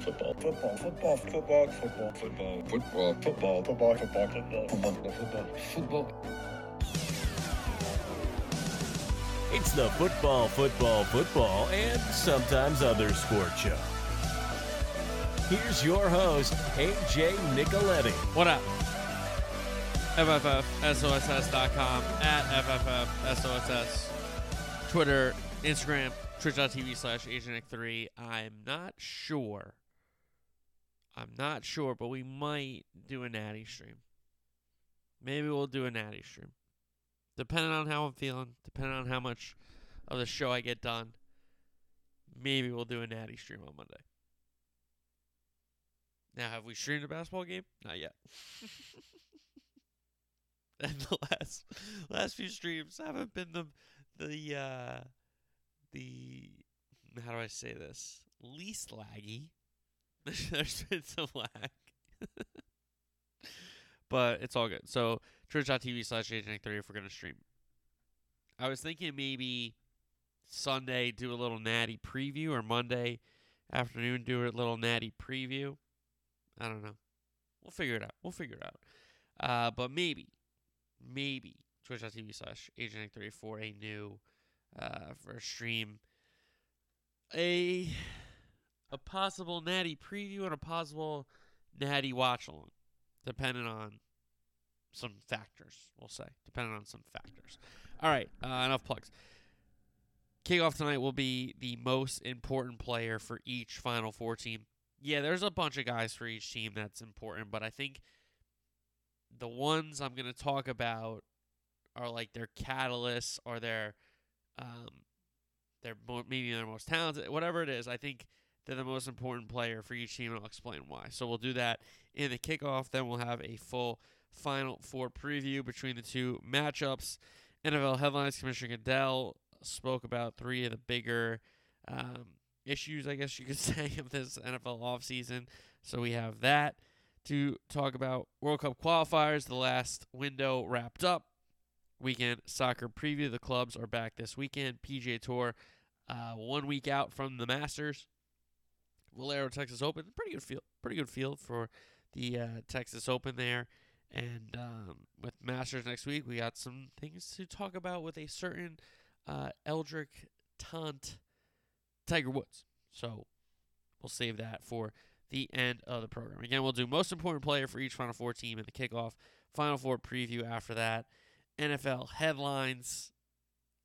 Football. Football. Football. Football. Football. Football. Football. Football. Football. Football. Football. Football. Football. Football. It's the football, football, football, and sometimes other sport show. Here's your host, AJ Nicoletti. What up? FFFSOSS.com at FFFSOSS. Twitter, Instagram, twitch.tv slash AgentNick3. I'm not sure. I'm not sure, but we might do a natty stream. Maybe we'll do a natty stream. Depending on how I'm feeling, depending on how much of the show I get done, maybe we'll do a natty stream on Monday. Now, have we streamed a basketball game? Not yet. and the last last few streams haven't been the the uh the how do I say this? Least laggy. There's been some lag. but it's all good. So twitch.tv slash agent3 if we're gonna stream. I was thinking maybe Sunday do a little natty preview or Monday afternoon do a little natty preview. I don't know. We'll figure it out. We'll figure it out. Uh, but maybe, maybe twitch.tv slash agent3 for a new uh, for a stream. A a possible natty preview and a possible natty watch along, depending on some factors. We'll say depending on some factors. All right, uh, enough plugs. Kickoff tonight will be the most important player for each Final Four team. Yeah, there's a bunch of guys for each team that's important, but I think the ones I'm going to talk about are like their catalysts or their um their maybe their most talented, whatever it is. I think they're the most important player for each team, and I'll explain why. So we'll do that in the kickoff. Then we'll have a full Final Four preview between the two matchups. NFL headlines: Commissioner Goodell spoke about three of the bigger um, issues, I guess you could say, of this NFL offseason. So we have that to talk about. World Cup qualifiers, the last window wrapped up. Weekend soccer preview. The clubs are back this weekend. PGA Tour, uh, one week out from the Masters. Valero Texas Open, pretty good field, pretty good field for the uh, Texas Open there. And um, with Masters next week, we got some things to talk about with a certain uh, Eldrick Tont Tiger Woods. So we'll save that for the end of the program. Again, we'll do most important player for each Final Four team in the kickoff, Final Four preview after that, NFL headlines.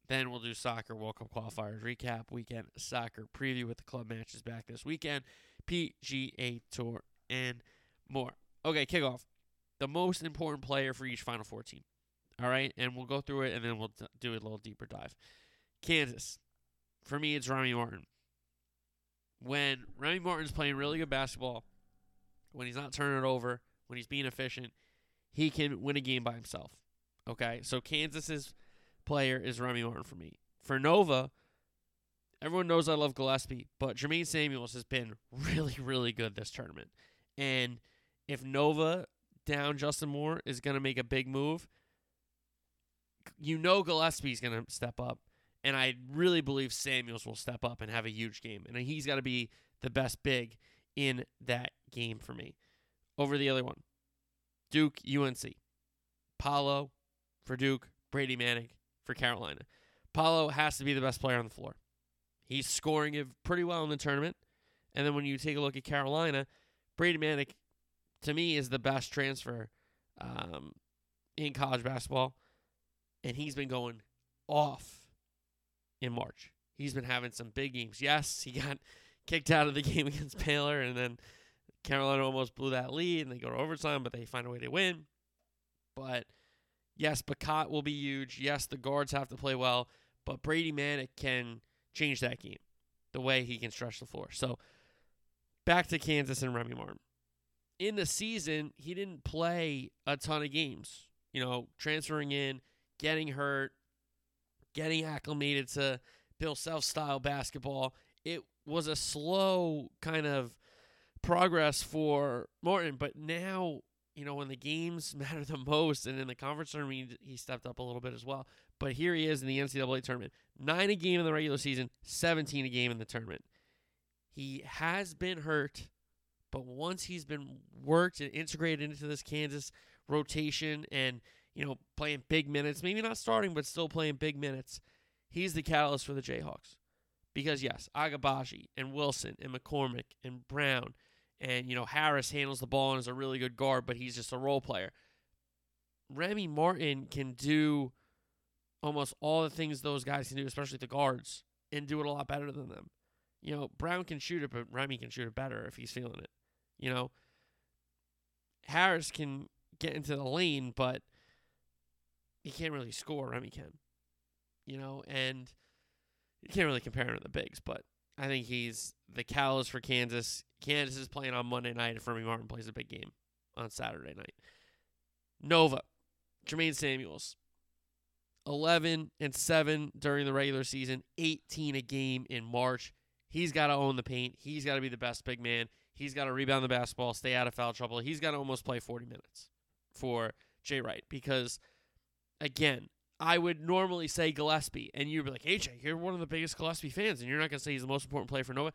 Then we'll do soccer World Cup qualifiers recap, weekend soccer preview with the club matches back this weekend, PGA Tour, and more. Okay, kickoff. The most important player for each Final Four team. All right, and we'll go through it and then we'll do a little deeper dive. Kansas. For me, it's Remy Martin. When Remy Martin's playing really good basketball, when he's not turning it over, when he's being efficient, he can win a game by himself. Okay, so Kansas's player is Remy Martin for me. For Nova, everyone knows I love Gillespie, but Jermaine Samuels has been really, really good this tournament. And if Nova down Justin Moore is going to make a big move, you know Gillespie's going to step up. And I really believe Samuels will step up and have a huge game. And he's got to be the best big in that game for me. Over the other one, Duke, UNC. Paolo for Duke, Brady Manek for Carolina. Paolo has to be the best player on the floor. He's scoring it pretty well in the tournament. And then when you take a look at Carolina, Brady Manek, to me, is the best transfer um, in college basketball. And he's been going off in March. He's been having some big games. Yes, he got kicked out of the game against Baylor, and then Carolina almost blew that lead, and they go to overtime, but they find a way to win. But yes, Bacot will be huge. Yes, the guards have to play well, but Brady Manek can change that game the way he can stretch the floor. So back to Kansas and Remy Martin. In the season, he didn't play a ton of games. You know, transferring in, getting hurt, getting acclimated to Bill Self style basketball. It was a slow kind of progress for Martin, but now, you know, when the games matter the most and in the conference tournament, he stepped up a little bit as well. But here he is in the NCAA tournament. Nine a game in the regular season, 17 a game in the tournament. He has been hurt But once he's been worked and integrated into this Kansas rotation and, you know, playing big minutes, maybe not starting, but still playing big minutes, he's the catalyst for the Jayhawks. Because, yes, Agbaji and Wilson and McCormack and Brown and, you know, Harris handles the ball and is a really good guard, but he's just a role player. Remy Martin can do almost all the things those guys can do, especially the guards, and do it a lot better than them. You know, Brown can shoot it, but Remy can shoot it better if he's feeling it. You know, Harris can get into the lane, but he can't really score. Remy can. You know, and you can't really compare him to the bigs, but I think he's the catalyst for Kansas. Kansas is playing on Monday night if Remy Martin plays a big game on Saturday night. Nova, Jermaine Samuels, 11 and 7 during the regular season, 18 a game in March. He's got to own the paint. He's got to be the best big man. He's got to rebound the basketball, stay out of foul trouble. He's got to almost play 40 minutes for Jay Wright because, again, I would normally say Gillespie, and you'd be like, AJ, you're one of the biggest Gillespie fans, and you're not going to say he's the most important player for Nova.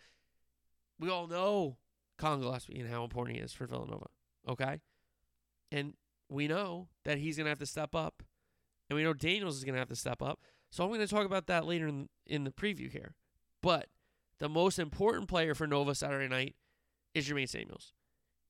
We all know Collin Gillespie and how important he is for Villanova, okay? And we know that he's going to have to step up, and we know Daniels is going to have to step up. So I'm going to talk about that later in, in the preview here. But the most important player for Nova Saturday night is Jermaine Samuels.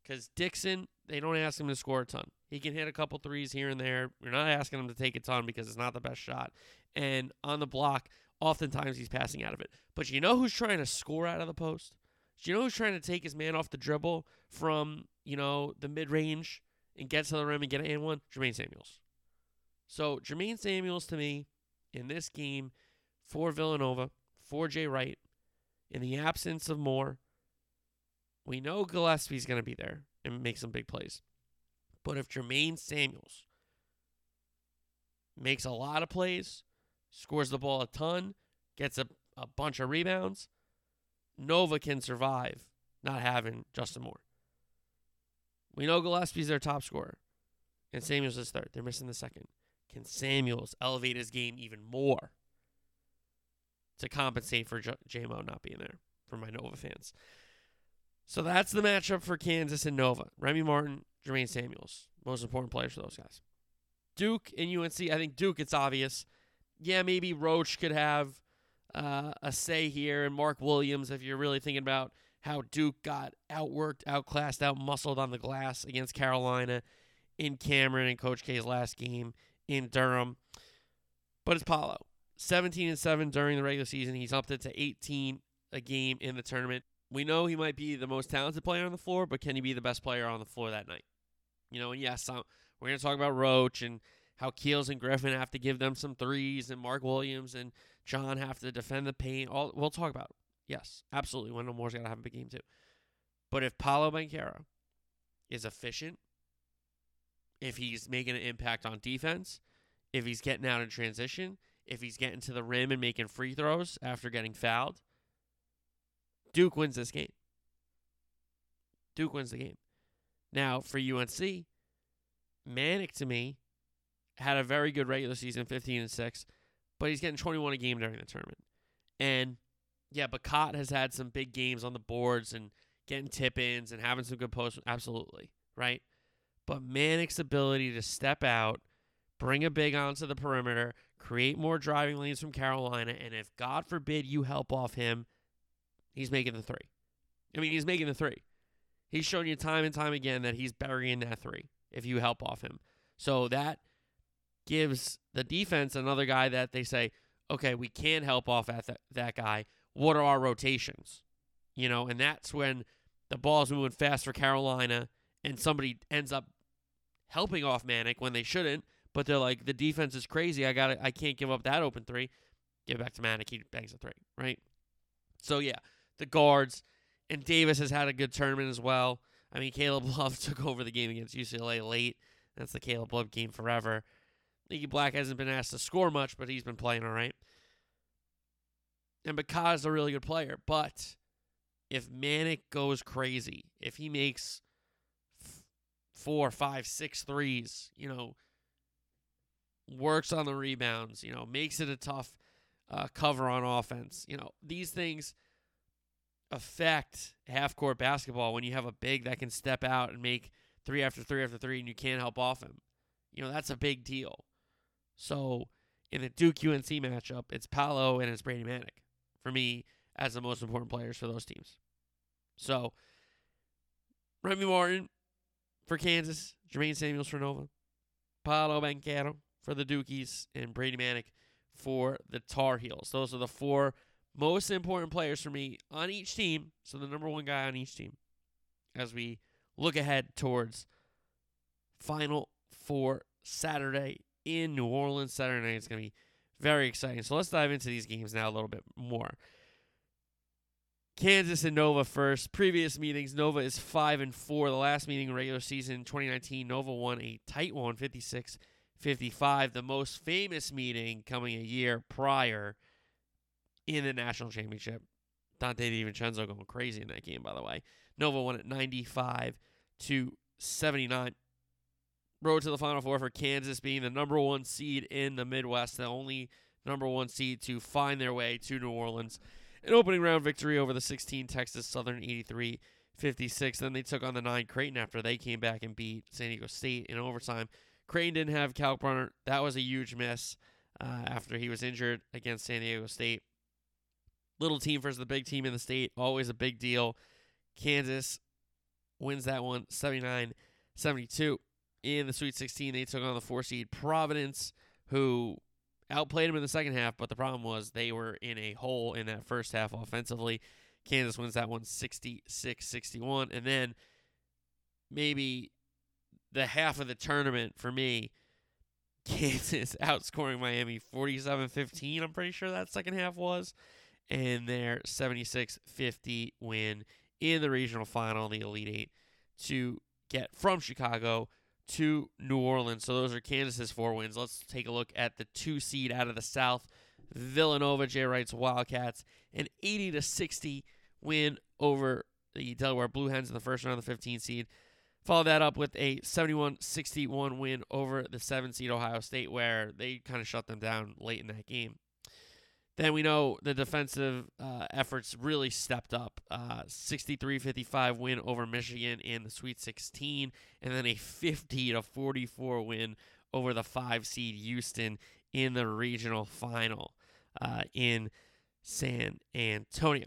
Because Dixon, they don't ask him to score a ton. He can hit a couple threes here and there. You're not asking him to take a ton because it's not the best shot. And on the block, oftentimes he's passing out of it. But you know who's trying to score out of the post? Do you know who's trying to take his man off the dribble from, you know, the mid range and get to the rim and get an and one? Jermaine Samuels. So Jermaine Samuels to me in this game for Villanova, for Jay Wright, in the absence of Moore, we know Gillespie's going to be there and make some big plays. But if Jermaine Samuels makes a lot of plays, scores the ball a ton, gets a, a bunch of rebounds, Nova can survive not having Justin Moore. We know Gillespie's their top scorer, and Samuels is third. They're missing the second. Can Samuels elevate his game even more to compensate for J- JMO not being there for my Nova fans? So that's the matchup for Kansas and Nova. Remy Martin, Jermaine Samuels. Most important players for those guys. Duke and UNC, I think Duke, it's obvious. Yeah, maybe Roach could have uh, a say here, and Mark Williams, if you're really thinking about how Duke got outworked, outclassed, outmuscled on the glass against Carolina in Cameron and Coach K's last game in Durham. But it's Paolo. 17 and 7 during the regular season. He's upped it to 18 a game in the tournament we know he might be the most talented player on the floor, but can he be the best player on the floor that night? You know, and yes, I'm, we're going to talk about Roach and how Keels and Griffin have to give them some threes, and Mark Williams and John have to defend the paint. All we'll talk about. It. Yes, absolutely. Wendell Moore's got to have a big game too. But if Paolo Banchero is efficient, if he's making an impact on defense, if he's getting out in transition, if he's getting to the rim and making free throws after getting fouled, Duke wins this game. Duke wins the game. Now, for UNC, Manek to me had a very good regular season, 15 and 6, but he's getting 21 a game during the tournament. And yeah, Bacot has had some big games on the boards and getting tip ins and having some good posts. Absolutely. Right. But Manek's ability to step out, bring a big onto the perimeter, create more driving lanes from Carolina, and if God forbid you help off him, He's making the three. I mean, he's making the three. He's shown you time and time again that he's burying that three if you help off him. So that gives the defense another guy that they say, okay, we can help off that, that guy. What are our rotations? You know, and that's when the ball's moving fast for Carolina and somebody ends up helping off Manek when they shouldn't, but they're like, the defense is crazy. I got I can't give up that open three. Give it back to Manek. He bangs a three, right? So yeah, the guards. And Davis has had a good tournament as well. I mean, Caleb Love took over the game against UCLA late. That's the Caleb Love game forever. Leaky Black hasn't been asked to score much, but he's been playing all right. And is a really good player. But if Manek goes crazy, if he makes f- four, five, six threes, you know, works on the rebounds, you know, makes it a tough uh, cover on offense, you know, these things – affect half court basketball when you have a big that can step out and make three after three after three and you can't help off him. You know, that's a big deal. So in the Duke UNC matchup, it's Paolo and it's Brady Manek for me as the most important players for those teams. So Remy Martin for Kansas, Jermaine Samuels for Nova, Paolo Banchero for the Dukies, and Brady Manek for the Tar Heels. Those are the four most important players for me on each team. So the number one guy on each team as we look ahead towards Final Four Saturday in New Orleans. Saturday night is going to be very exciting. So let's dive into these games now a little bit more. Kansas and Nova first. Previous meetings, Nova is five and four. The last meeting, regular season 2019, Nova won a tight one, 56 55. The most famous meeting coming a year prior in the national championship. Donte DiVincenzo going crazy in that game, by the way. Nova won at 95 to 79. Road to the Final Four for Kansas being the number one seed in the Midwest, the only number one seed to find their way to New Orleans. An opening round victory over the 16 Texas Southern 83 56. Then they took on the 9 Creighton after they came back and beat San Diego State in overtime. Creighton didn't have Kalkbrenner. That was a huge miss uh, after he was injured against San Diego State. Little team versus the big team in the state, always a big deal. Kansas wins that one 79 72. In the Sweet 16, they took on the four seed Providence, who outplayed them in the second half, but the problem was they were in a hole in that first half offensively. Kansas wins that one 66 61. And then maybe the half of the tournament for me, Kansas outscoring Miami 47 15. I'm pretty sure that second half was. And their 76 50 win in the regional final, in the Elite Eight, to get from Chicago to New Orleans. So those are Kansas's four wins. Let's take a look at the two seed out of the South, Villanova, Jay Wright's Wildcats, an 80 to 60 win over the Delaware Blue Hens in the first round of the 15 seed. Follow that up with a 71 61 win over the 7 seed Ohio State, where they kind of shut them down late in that game. Then we know the defensive uh, efforts really stepped up. 63 uh, 55 win over Michigan in the Sweet 16, and then a 50 to 44 win over the 5 seed Houston in the regional final uh, in San Antonio.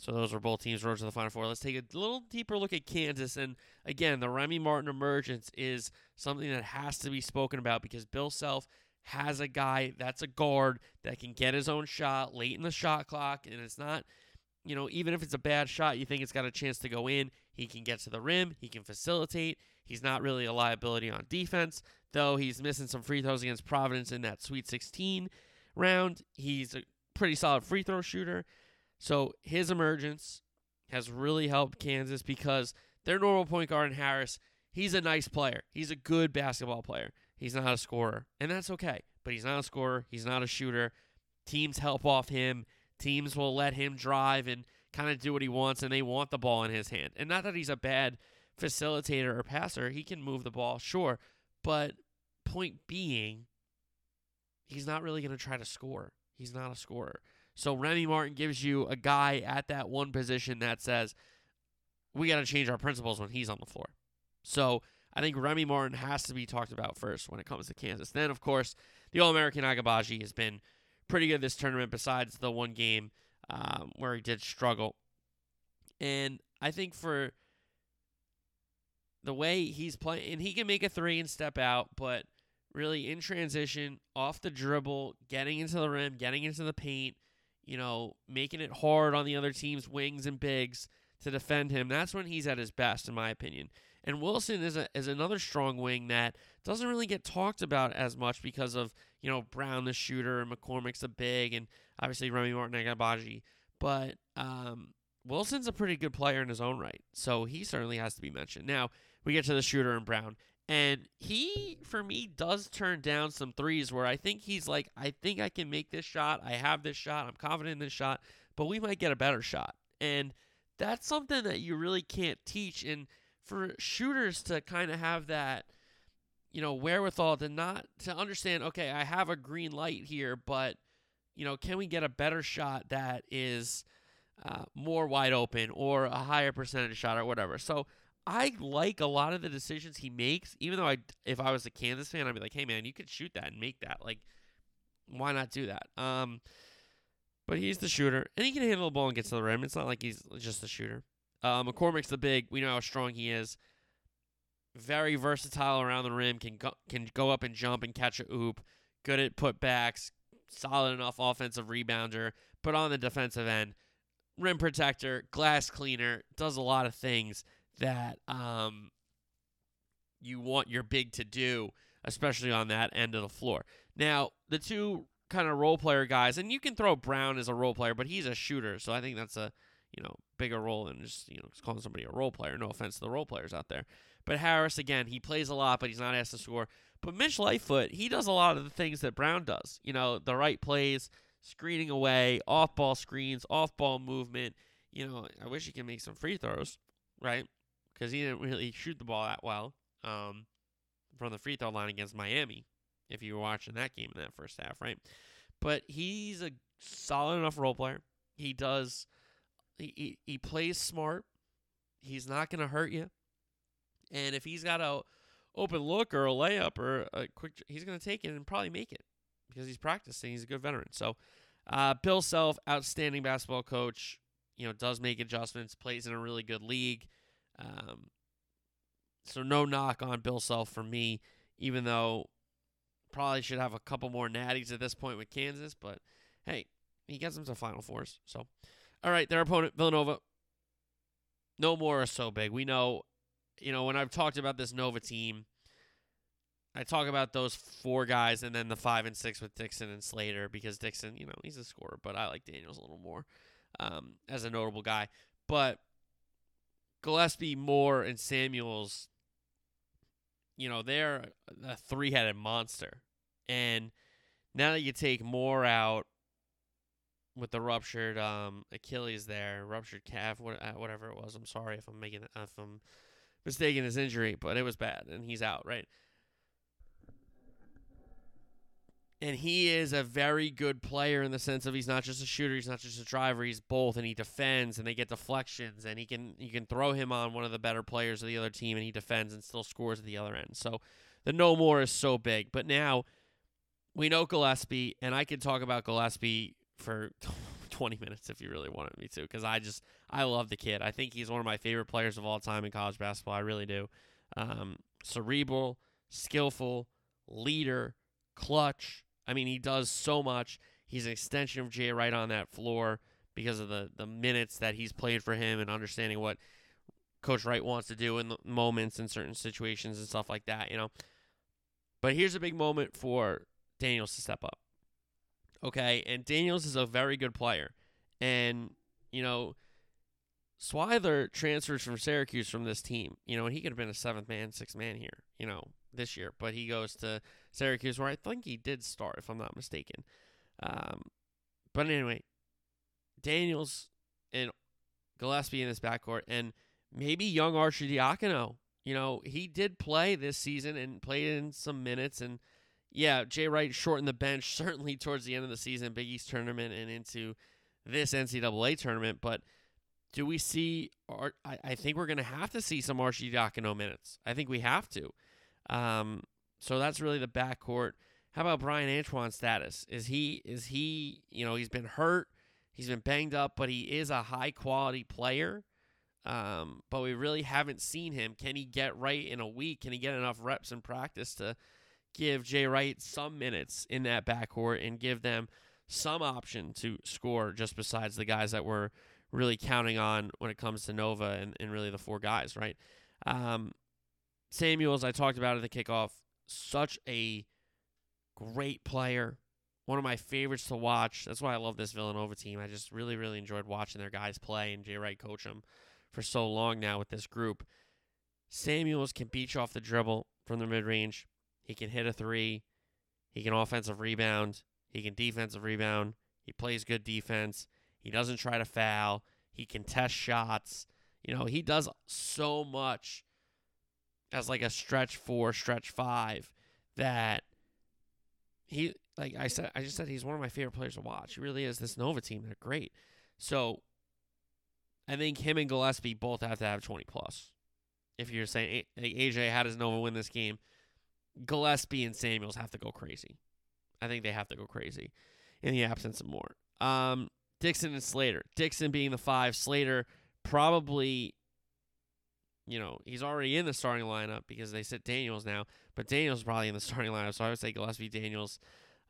So those are both teams road to the Final Four. Let's take a little deeper look at Kansas. And again, the Remy Martin emergence is something that has to be spoken about because Bill Self has a guy that's a guard that can get his own shot late in the shot clock, and it's not, you know, even if it's a bad shot, you think it's got a chance to go in. He can get to the rim, he can facilitate. He's not really a liability on defense, though he's missing some free throws against Providence in that Sweet 16 round. He's a pretty solid free throw shooter. So his emergence has really helped Kansas because their normal point guard in Harris, he's a nice player. He's a good basketball player. He's not a scorer, and that's okay. But he's not a scorer. He's not a shooter. Teams help off him. Teams will let him drive and kind of do what he wants, and they want the ball in his hand. And not that he's a bad facilitator or passer. He can move the ball, sure. But point being, he's not really going to try to score. He's not a scorer. So Remy Martin gives you a guy at that one position that says, we got to change our principles when he's on the floor. So I think Remy Martin has to be talked about first when it comes to Kansas. Then, of course, the All American Agbaji has been pretty good this tournament, besides the one game um, where he did struggle. And I think for the way he's playing, and he can make a three and step out, but really in transition, off the dribble, getting into the rim, getting into the paint, you know, making it hard on the other team's wings and bigs to defend him. That's when he's at his best, in my opinion. And Wilson is a, is another strong wing that doesn't really get talked about as much because of you know Brown the shooter and McCormack's the big and obviously Remy Martin Agbaji. But um, Wilson's a pretty good player in his own right, so he certainly has to be mentioned. Now we get to the shooter and Brown, and he for me does turn down some threes where I think he's like, I think I can make this shot, I have this shot, I'm confident in this shot, but we might get a better shot, and that's something that you really can't teach and for shooters to kind of have that you know wherewithal to not to understand okay i have a green light here but you know can we get a better shot that is uh, more wide open or a higher percentage shot or whatever. So I like a lot of the decisions he makes, even though I, if I was a Kansas fan, I'd be like, hey man, you could shoot that and make that. Like, why not do that? Um, but he's the shooter, and he can handle the ball and get to the rim. It's not like he's just a shooter. Uh, McCormack's the big. We know how strong he is. Very versatile around the rim. Can go, can go up and jump and catch a oop. Good at putbacks. Solid enough offensive rebounder. But on the defensive end, rim protector, glass cleaner, does a lot of things that um, you want your big to do, especially on that end of the floor. Now, the two kind of role player guys, and you can throw Brown as a role player, but he's a shooter, so I think that's a you know bigger role than just you know just calling somebody a role player. No offense to the role players out there, but Harris again, he plays a lot, but he's not asked to score. But Mitch Lightfoot, he does a lot of the things that Brown does. You know, the right plays, screening away, off ball screens, off ball movement. You know, I wish he could make some free throws, right? Because he didn't really shoot the ball that well um, from the free throw line against Miami. If you were watching that game in that first half, right? But he's a solid enough role player. He does. He, he, he plays smart. He's not going to hurt you. And if he's got a open look or a layup or a quick, he's going to take it and probably make it because he's practicing. He's a good veteran. So, uh, Bill Self, outstanding basketball coach. You know, does make adjustments, plays in a really good league. Um, so no knock on Bill Self for me, even though probably should have a couple more natties at this point with Kansas. But hey, he gets them to Final Fours. So, all right, their opponent Villanova. No Moore is so big. We know, you know, when I've talked about this Nova team, I talk about those four guys and then the five and six with Dixon and Slater because Dixon, you know, he's a scorer, but I like Daniels a little more um, as a notable guy. But Gillespie, Moore, and Samuels, you know, they're a three headed monster. And now that you take Moore out with the ruptured um, Achilles there, ruptured calf, uh, whatever it was, I'm sorry if I'm making if I'm mistaking his injury, but it was bad and he's out, right? and he is a very good player in the sense of he's not just a shooter, he's not just a driver, he's both, and he defends, and they get deflections, and he can you can throw him on one of the better players of the other team, and he defends and still scores at the other end. So the no Moore is so big, but now we know Gillespie, and I can talk about Gillespie for 20 minutes if you really wanted me to, because I just I love the kid. I think he's one of my favorite players of all time in college basketball. I really do. Um, cerebral, skillful, leader, clutch I mean, he does so much. He's an extension of Jay Wright on that floor because of the, the minutes that he's played for him and understanding what Coach Wright wants to do in the moments in certain situations and stuff like that, you know. But here's a big moment for Daniels to step up. Okay, and Daniels is a very good player. And, you know, Swider transfers from Syracuse from this team, you know, and he could have been a seventh man, sixth man here, you know, this year, but he goes to Syracuse, where I think he did start, if I'm not mistaken. Um, but anyway, Daniels and Gillespie in this backcourt, and maybe young Arcidiacono. You know, he did play this season and played in some minutes. And yeah, Jay Wright shortened the bench certainly towards the end of the season, Big East tournament, and into this NCAA tournament. But do we see? Ar- I, I think we're going to have to see some Arcidiacono minutes. I think we have to. Um, so that's really the backcourt. How about Bryan Antoine's status? Is he is he you know he's been hurt, he's been banged up, but he is a high quality player. Um, but we really haven't seen him. Can he get right in a week? Can he get enough reps in practice to give Jay Wright some minutes in that backcourt and give them some option to score just besides the guys that we're really counting on when it comes to Nova and, and really the four guys, right? Um, Samuels, I talked about at the kickoff, such a great player. One of my favorites to watch. That's why I love this Villanova team. I just really, really enjoyed watching their guys play and Jay Wright coach them for so long now with this group. Samuels can beat you off the dribble from the mid range. He can hit a three. He can offensive rebound. He can defensive rebound. He plays good defense. He doesn't try to foul. He can test shots. You know, he does so much as like a stretch four, stretch five that he like I said I just said he's one of my favorite players to watch. He really is. This Nova team, they're great. So I think him and Gillespie both have to have 20 plus. If you're saying AJ, how does Nova win this game? Gillespie and Samuels have to go crazy. I think they have to go crazy in the absence of Moore. Um, Dixon and Slater. Dixon being the five, Slater probably, you know, he's already in the starting lineup because they sit Daniels now, but Daniels probably in the starting lineup. So I would say Gillespie, Daniels,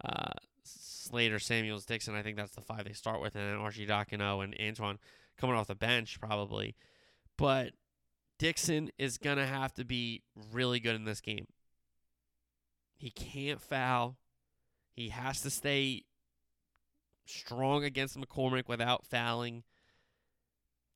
uh, Slater, Samuels, Dixon. I think that's the five they start with, and then Arcidiacono and Antoine coming off the bench probably. But Dixon is gonna have to be really good in this game. He can't foul. He has to stay strong against McCormack without fouling.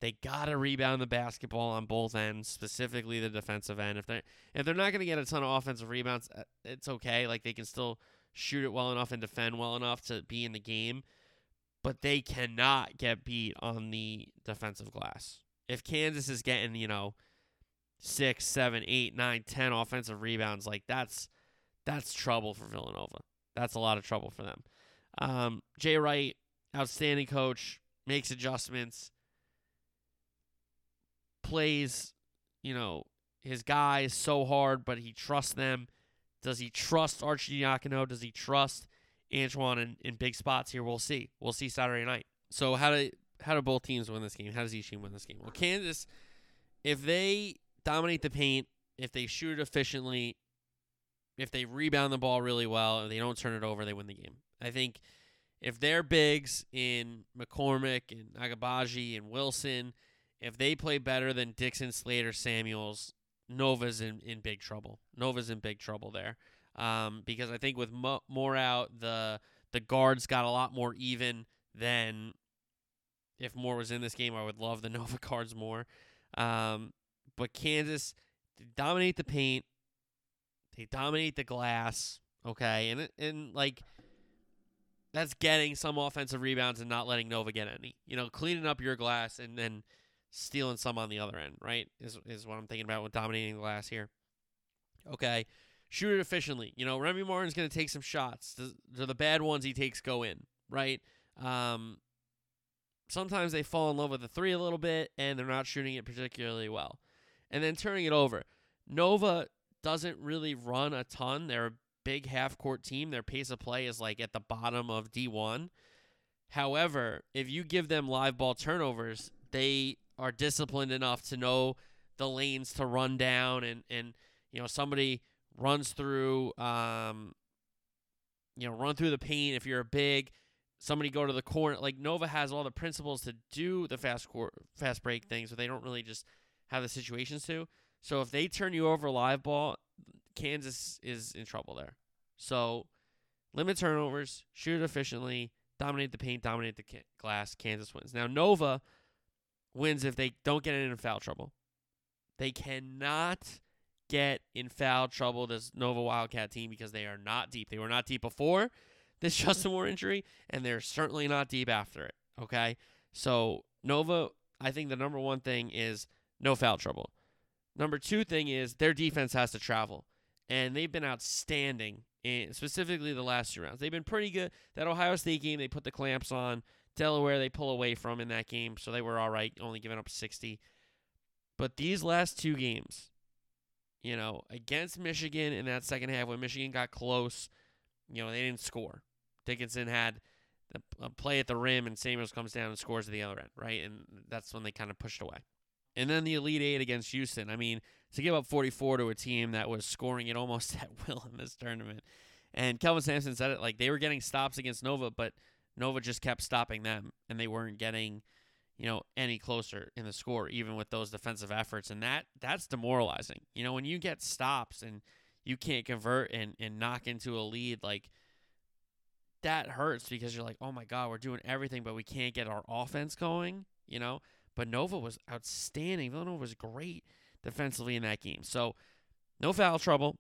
They gotta rebound the basketball on both ends, specifically the defensive end. If they if they're not gonna get a ton of offensive rebounds, uh, it's okay. Like they can still shoot it well enough and defend well enough to be in the game, but they cannot get beat on the defensive glass. If Kansas is getting you know six, seven, eight, nine, ten offensive rebounds, like that's that's trouble for Villanova. That's a lot of trouble for them. Um, Jay Wright, outstanding coach, makes adjustments, plays, you know, his guys so hard, but he trusts them. Does he trust Arcidiacono? Does he trust Antoine in, in big spots here? We'll see. We'll see Saturday night. So how do how do both teams win this game? How does each team win this game? Well, Kansas, if they dominate the paint, if they shoot efficiently, if they rebound the ball really well and they don't turn it over, they win the game. I think if their bigs in McCormack and Agbaji and Wilson, if they play better than Dixon, Slater, Samuels, Nova's in, in big trouble. Nova's in big trouble there. Um, because I think with Mo- more out, the the guards got a lot more even than if Moore was in this game. I would love the Nova cards more. Um, but Kansas dominate the paint. They dominate the glass. Okay, and and like that's getting some offensive rebounds and not letting Nova get any. You know, cleaning up your glass and then stealing some on the other end, right? Is is what I'm thinking about with dominating the glass here. Okay. Shoot it efficiently. You know, Remy Martin's going to take some shots. The, the bad ones he takes go in, right? Um, sometimes they fall in love with the three a little bit and they're not shooting it particularly well. And then turning it over. Nova doesn't really run a ton. They're a big half court team. Their pace of play is like at the bottom of D1. However, if you give them live ball turnovers, they are disciplined enough to know the lanes to run down and and you know somebody runs through um you know run through the paint if you're a big somebody go to the corner like Nova has all the principles to do the fast court fast break things but they don't really just have the situations to so if they turn you over live ball Kansas is in trouble there so limit turnovers shoot efficiently dominate the paint dominate the glass Kansas wins now Nova wins if they don't get in foul trouble. They cannot get in foul trouble this Nova Wildcat team because they are not deep. They were not deep before this Justin Moore injury, and they're certainly not deep after it. Okay? So Nova, I think the number one thing is no foul trouble. Number two thing is their defense has to travel. And they've been outstanding in specifically the last two rounds. They've been pretty good. That Ohio State game, they put the clamps on. Delaware they pull away from in that game, so they were all right, only giving up 60. But these last two games, you know, against Michigan in that second half when Michigan got close, you know, they didn't score. Dickinson had the play at the rim, and Samuels comes down and scores at the other end, right? And that's when they kind of pushed away. And then the Elite Eight against Houston. I mean, to give up 44 to a team that was scoring it almost at will in this tournament. And Kelvin Sampson said it like they were getting stops against Nova, but – Nova just kept stopping them, and they weren't getting, you know, any closer in the score, even with those defensive efforts. And that that's demoralizing. You know, when you get stops and you can't convert and, and knock into a lead, like that hurts because you're like, oh my God, we're doing everything, but we can't get our offense going, you know? But Nova was outstanding. Villanova was great defensively in that game. So no foul trouble.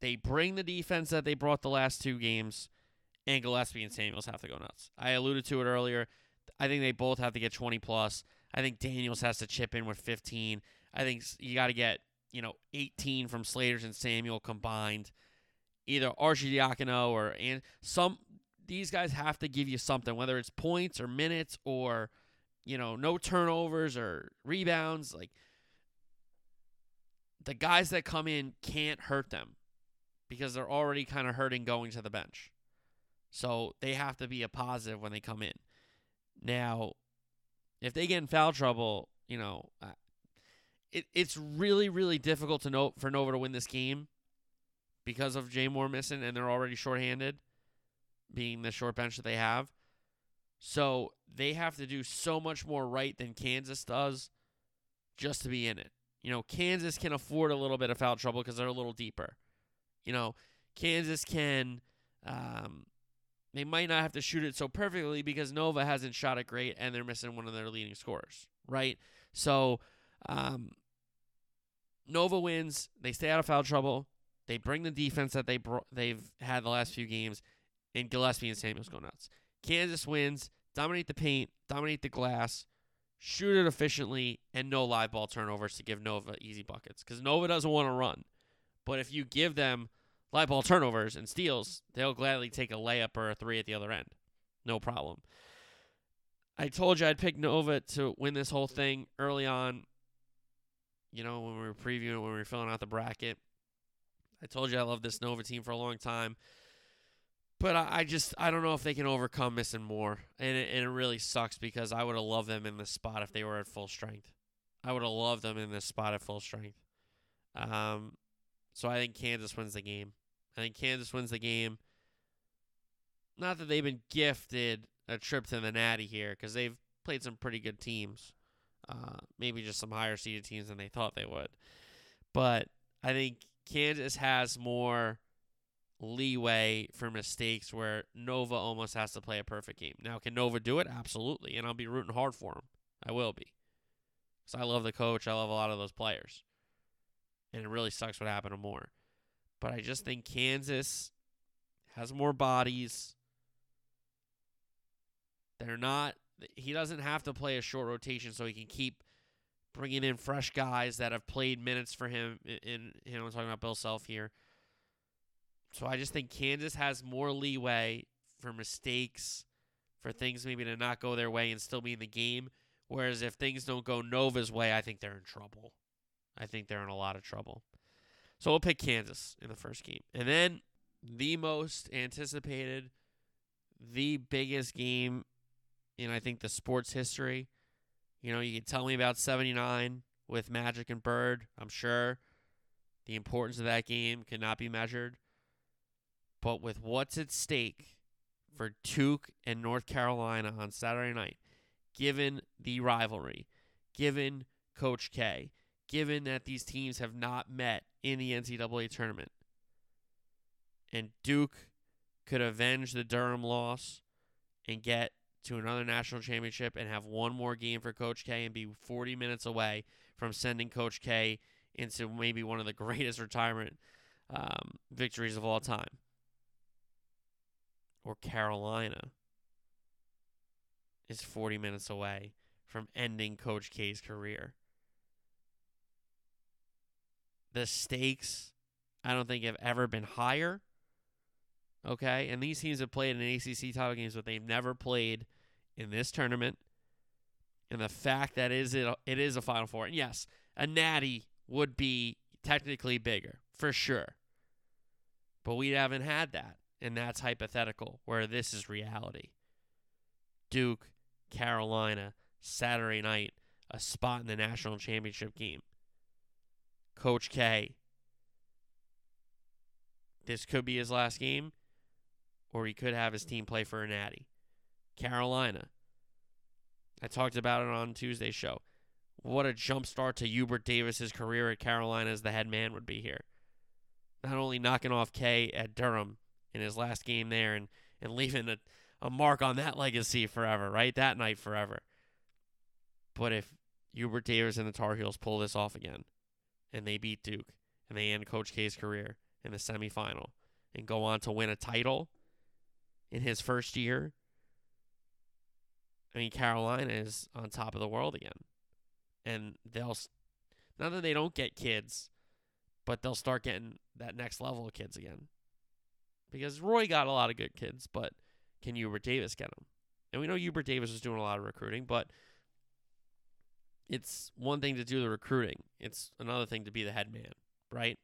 They bring the defense that they brought the last two games and Gillespie and Samuels have to go nuts. I alluded to it earlier. I think they both have to get 20 plus. I think Daniels has to chip in with 15. I think you got to get, you know, 18 from Slaters and Samuel combined. Either Arcidiacono or and some these guys have to give you something, whether it's points or minutes or you know, no turnovers or rebounds. Like the guys that come in can't hurt them because they're already kind of hurting going to the bench. So they have to be a positive when they come in. Now, if they get in foul trouble, you know, it it's really really difficult to know for Nova to win this game because of Jay Moore missing and they're already shorthanded, being the short bench that they have. So they have to do so much more right than Kansas does just to be in it. You know, Kansas can afford a little bit of foul trouble because they're a little deeper. You know, Kansas can. Um, they might not have to shoot it so perfectly because Nova hasn't shot it great and they're missing one of their leading scorers, right? So, um, Nova wins. They stay out of foul trouble. They bring the defense that they bro- they've had the last few games, and Gillespie and Samuels go nuts. Kansas wins, dominate the paint, dominate the glass, shoot it efficiently, and no live ball turnovers to give Nova easy buckets. Because Nova doesn't want to run. But if you give them live ball turnovers and steals, they'll gladly take a layup or a three at the other end. No problem. I told you I'd pick Nova to win this whole thing early on. You know, when we were previewing, when we were filling out the bracket. I told you I love this Nova team for a long time. But I, I just I don't know if they can overcome missing Moore, and it, and it really sucks because I would have loved them in this spot if they were at full strength. I would have loved them in this spot at full strength. Um, so I think Kansas wins the game. I think Kansas wins the game. Not that they've been gifted a trip to the Natty here, because they've played some pretty good teams. Uh, maybe just some higher seeded teams than they thought they would. But I think Kansas has more leeway for mistakes where Nova almost has to play a perfect game. Now, can Nova do it? Absolutely. And I'll be rooting hard for him. I will be. Because I love the coach. I love a lot of those players. And it really sucks what happened to Moore. But I just think Kansas has more bodies. They're not, he doesn't have to play a short rotation so he can keep bringing in fresh guys that have played minutes for him. In, you know, I'm talking about Bill Self here. So I just think Kansas has more leeway for mistakes, for things maybe to not go their way and still be in the game. Whereas if things don't go Nova's way, I think they're in trouble. I think they're in a lot of trouble. So we'll pick Kansas in the first game. And then the most anticipated, the biggest game in I think the sports history. You know, you can tell me about 79 with Magic and Bird, I'm sure. The importance of that game cannot be measured. But with what's at stake for Duke and North Carolina on Saturday night, given the rivalry, given Coach K, given that these teams have not met in the NCAA tournament, and Duke could avenge the Durham loss and get to another national championship and have one more game for Coach K and be 40 minutes away from sending Coach K into maybe one of the greatest retirement um, victories of all time. Or Carolina is 40 minutes away from ending Coach K's career. The stakes, I don't think, have ever been higher. Okay, and these teams have played in ACC title games, but they've never played in this tournament. And the fact that is it, it is a Final Four, and yes, a Natty would be technically bigger for sure, but we haven't had that, and that's hypothetical. Where this is reality. Duke, Carolina, Saturday night, a spot in the national championship game. Coach K. This could be his last game, or he could have his team play for a natty. Carolina. I talked about it on Tuesday's show. What a jump start to Hubert Davis's career at Carolina as the head man would be here. Not only knocking off K at Durham in his last game there and, and leaving a, a mark on that legacy forever, right? That night forever. But if Hubert Davis and the Tar Heels pull this off again and they beat Duke and they end Coach K's career in the semifinal and go on to win a title in his first year I mean, Carolina is on top of the world again. And they'll, not that they don't get kids, but they'll start getting that next level of kids again. Because Roy got a lot of good kids, but can Hubert Davis get them? And we know Hubert Davis is doing a lot of recruiting, but it's one thing to do the recruiting, it's another thing to be the head man, right?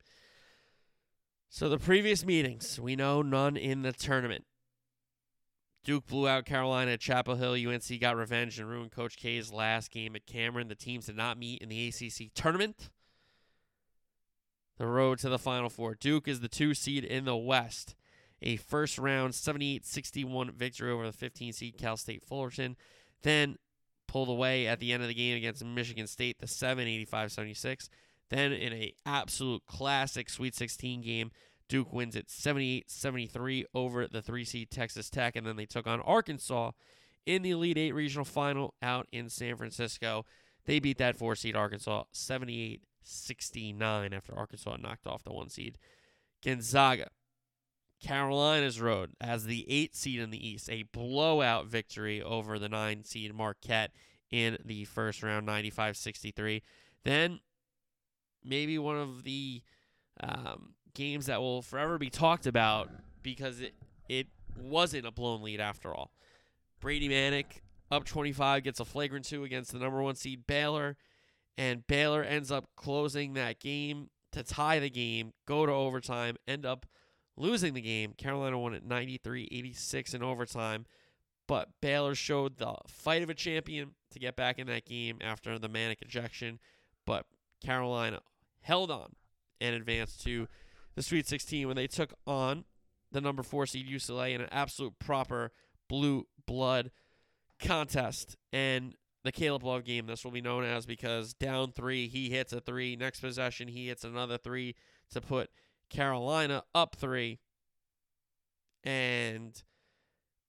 So the previous meetings, we know none in the tournament. Duke blew out Carolina at Chapel Hill. UNC got revenge and ruined Coach K's last game at Cameron. The teams did not meet in the ACC tournament. The road to the Final Four. Duke is the two seed in the West. A first round 78 61 victory over the 15 seed Cal State Fullerton. Then pulled away at the end of the game against Michigan State, the 7 85 76. Then in a absolute classic Sweet 16 game, Duke wins it 78 73 over the three seed Texas Tech. And then they took on Arkansas in the Elite Eight regional final out in San Francisco. They beat that four seed Arkansas 78 69 after Arkansas knocked off the one seed Gonzaga. Carolina's road as the eight seed in the East, a blowout victory over the nine seed Marquette in the first round, 95 63. Then maybe one of the um, games that will forever be talked about because it it wasn't a blown lead after all. Brady Manek up 25 gets a flagrant two against the number one seed Baylor, and Baylor ends up closing that game to tie the game, go to overtime, end up losing the game. Carolina won at 93-86 in overtime, but Baylor showed the fight of a champion to get back in that game after the Manek ejection, but Carolina held on and advanced to the Sweet 16 when they took on the number four seed UCLA in an absolute proper blue blood contest. And the Caleb Love game, this will be known as because down three, he hits a three. Next possession, he hits another three to put Carolina up three and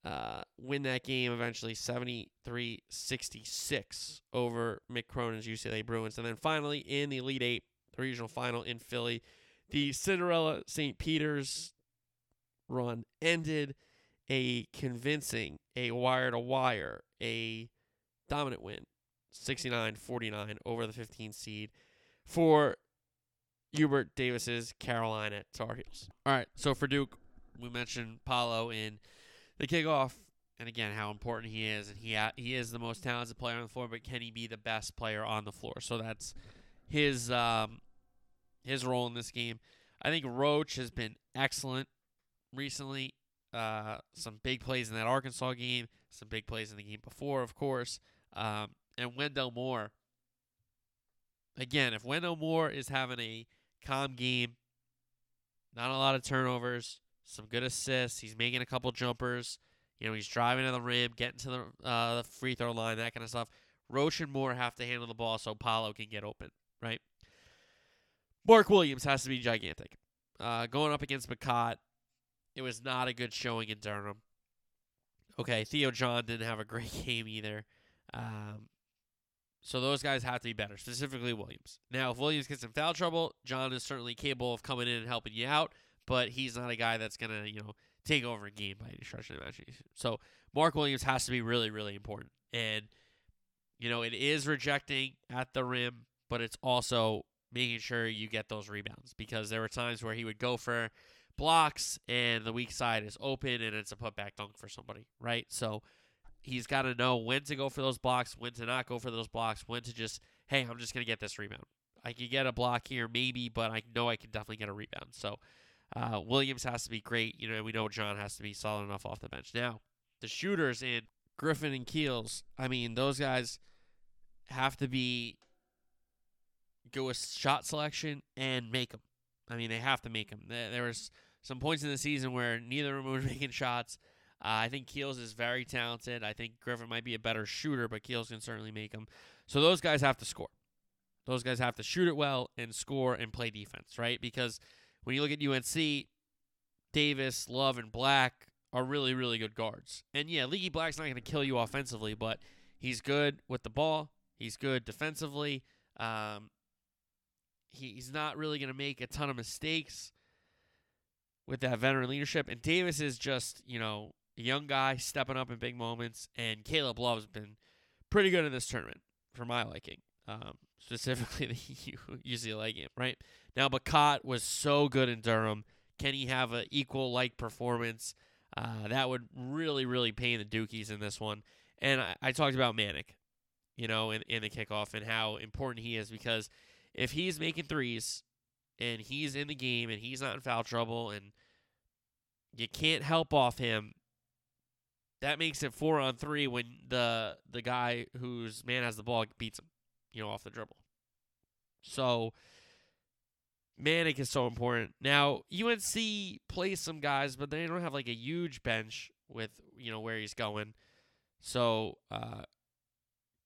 uh, win that game eventually 73 66 over Mick Cronin's UCLA Bruins. And then finally, in the Elite Eight, the regional final in Philly, the Cinderella St. Peter's run ended a convincing, a wire to wire, a dominant win 69 49 over the 15 seed for Hubert Davis's Carolina Tar Heels. All right, so for Duke, we mentioned Paolo in the kickoff, and again how important he is, and he he is the most talented player on the floor, but can he be the best player on the floor? So that's his um, his role in this game. I think Roach has been excellent recently. Uh, some big plays in that Arkansas game, some big plays in the game before, of course. Um, and Wendell Moore. Again, if Wendell Moore is having a calm game, not a lot of turnovers, some good assists, he's making a couple jumpers. You know, he's driving to the rim, getting to the uh, the free throw line, that kind of stuff. Roach and Moore have to handle the ball so Paolo can get open, right? Mark Williams has to be gigantic. Uh, going up against Bacot, it was not a good showing in Durham. Okay, Theo John didn't have a great game either. Um, so those guys have to be better, specifically Williams. Now, if Williams gets in foul trouble, John is certainly capable of coming in and helping you out, but he's not a guy that's gonna, you know, take over a game by any stretch of the imagination. So Mark Williams has to be really, really important. And, you know, it is rejecting at the rim, but it's also making sure you get those rebounds because there were times where he would go for blocks and the weak side is open and it's a putback dunk for somebody, right? So he's got to know when to go for those blocks, when to not go for those blocks, when to just, hey, I'm just going to get this rebound. I can get a block here, maybe, but I know I can definitely get a rebound. So uh, Williams has to be great. You know, we know John has to be solid enough off the bench. Now, the shooters in Griffin and Keels, I mean, those guys have to be go with shot selection and make them. I mean, they have to make them. There was some points in the season where neither of them were making shots. Uh, I think Keels is very talented. I think Griffin might be a better shooter, but Keels can certainly make them. So those guys have to score. Those guys have to shoot it well and score and play defense, right? Because when you look at UNC, Davis, Love, and Black are really, really good guards. And yeah, Leaky Black's not going to kill you offensively, but he's good with the ball. He's good defensively. Um, he's not really going to make a ton of mistakes with that veteran leadership. And Davis is just, you know, a young guy stepping up in big moments. And Caleb Love's been pretty good in this tournament for my liking, um, specifically the UCLA game, right? Now, Bacot was so good in Durham. Can he have an equal like performance? Uh, that would really, really pain the Dukies in this one. And I, I talked about Manek, you know, in, in the kickoff and how important he is because if he's making threes and he's in the game and he's not in foul trouble and you can't help off him, that makes it four on three when the the guy whose man has the ball beats him, you know, off the dribble. So Manek is so important. Now, UNC plays some guys, but they don't have like a huge bench with, you know, where he's going. So, uh,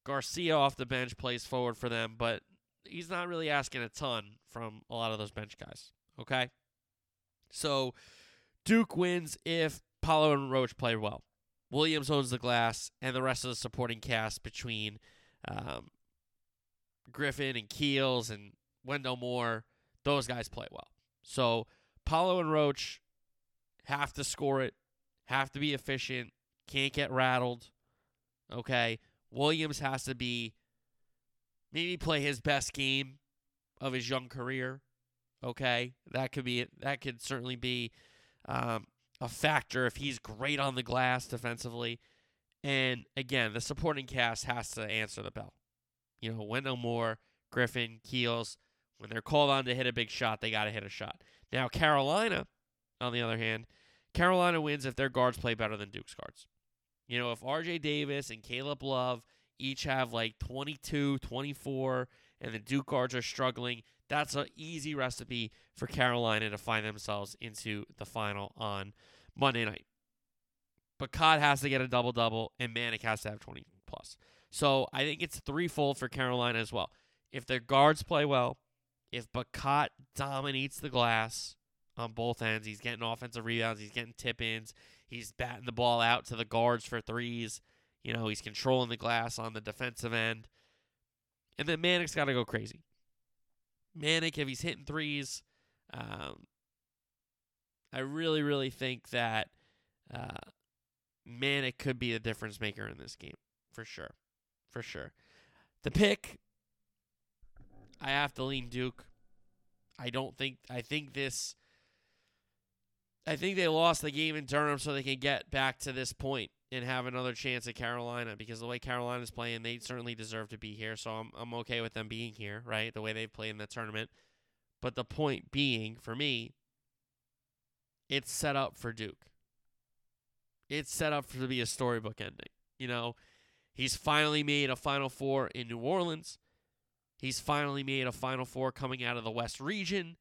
Garcia off the bench plays forward for them, but he's not really asking a ton from a lot of those bench guys. Okay? So, Duke wins if Paolo and Roach play well. Williams owns the glass, and the rest of the supporting cast between um, Griffin and Keels and Wendell Moore, those guys play well. So Paolo and Roach have to score it, have to be efficient, can't get rattled. Okay. Williams has to be maybe play his best game of his young career. Okay. That could be that could certainly be um, a factor if he's great on the glass defensively. And again, the supporting cast has to answer the bell. You know, Wendell Moore, Griffin, Keels, when they're called on to hit a big shot, they got to hit a shot. Now, Carolina, on the other hand, Carolina wins if their guards play better than Duke's guards. You know, if RJ Davis and Caleb Love each have like 22, 24, and the Duke guards are struggling, that's an easy recipe for Carolina to find themselves into the final on Monday night. But Bacot has to get a double double, and Manek has to have 20 plus. So I think it's threefold for Carolina as well. If their guards play well, if Bacot dominates the glass on both ends, he's getting offensive rebounds, he's getting tip ins, he's batting the ball out to the guards for threes. You know, he's controlling the glass on the defensive end. And then Manek's got to go crazy. Manek, if he's hitting threes, um, I really, really think that uh, Manek could be the difference maker in this game for sure for sure. The pick, I have to lean Duke. I don't think I think this. I think they lost the game in Durham so they can get back to this point and have another chance at Carolina because the way Carolina's playing, they certainly deserve to be here. So I'm I'm okay with them being here, right? The way they've played in the tournament. But the point being, for me, it's set up for Duke. It's set up for to be a storybook ending. You know, He's finally made a Final Four in New Orleans. He's finally made a Final Four coming out of the West region.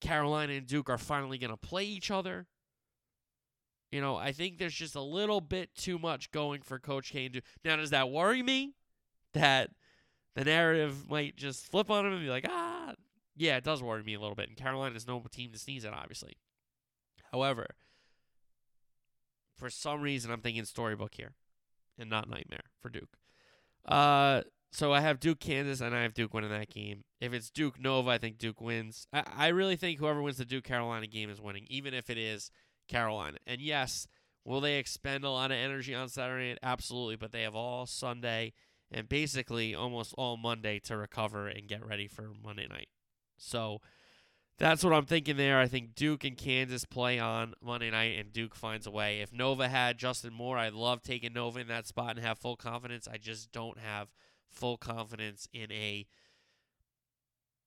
Carolina and Duke are finally going to play each other. You know, I think there's just a little bit too much going for Coach K to. Now, does that worry me? That the narrative might just flip on him and be like, ah, yeah, it does worry me a little bit. And Carolina's no team to sneeze at, obviously. However, for some reason, I'm thinking storybook here and not nightmare for Duke. Uh, so I have Duke, Kansas, and I have Duke winning that game. If it's Duke Nova, I think Duke wins. I, I really think whoever wins the Duke Carolina game is winning, even if it is Carolina. And yes, will they expend a lot of energy on Saturday? Absolutely, but they have all Sunday and basically almost all Monday to recover and get ready for Monday night. So that's what I'm thinking there. I think Duke and Kansas play on Monday night, and Duke finds a way. If Nova had Justin Moore, I'd love taking Nova in that spot and have full confidence. I just don't have full confidence in a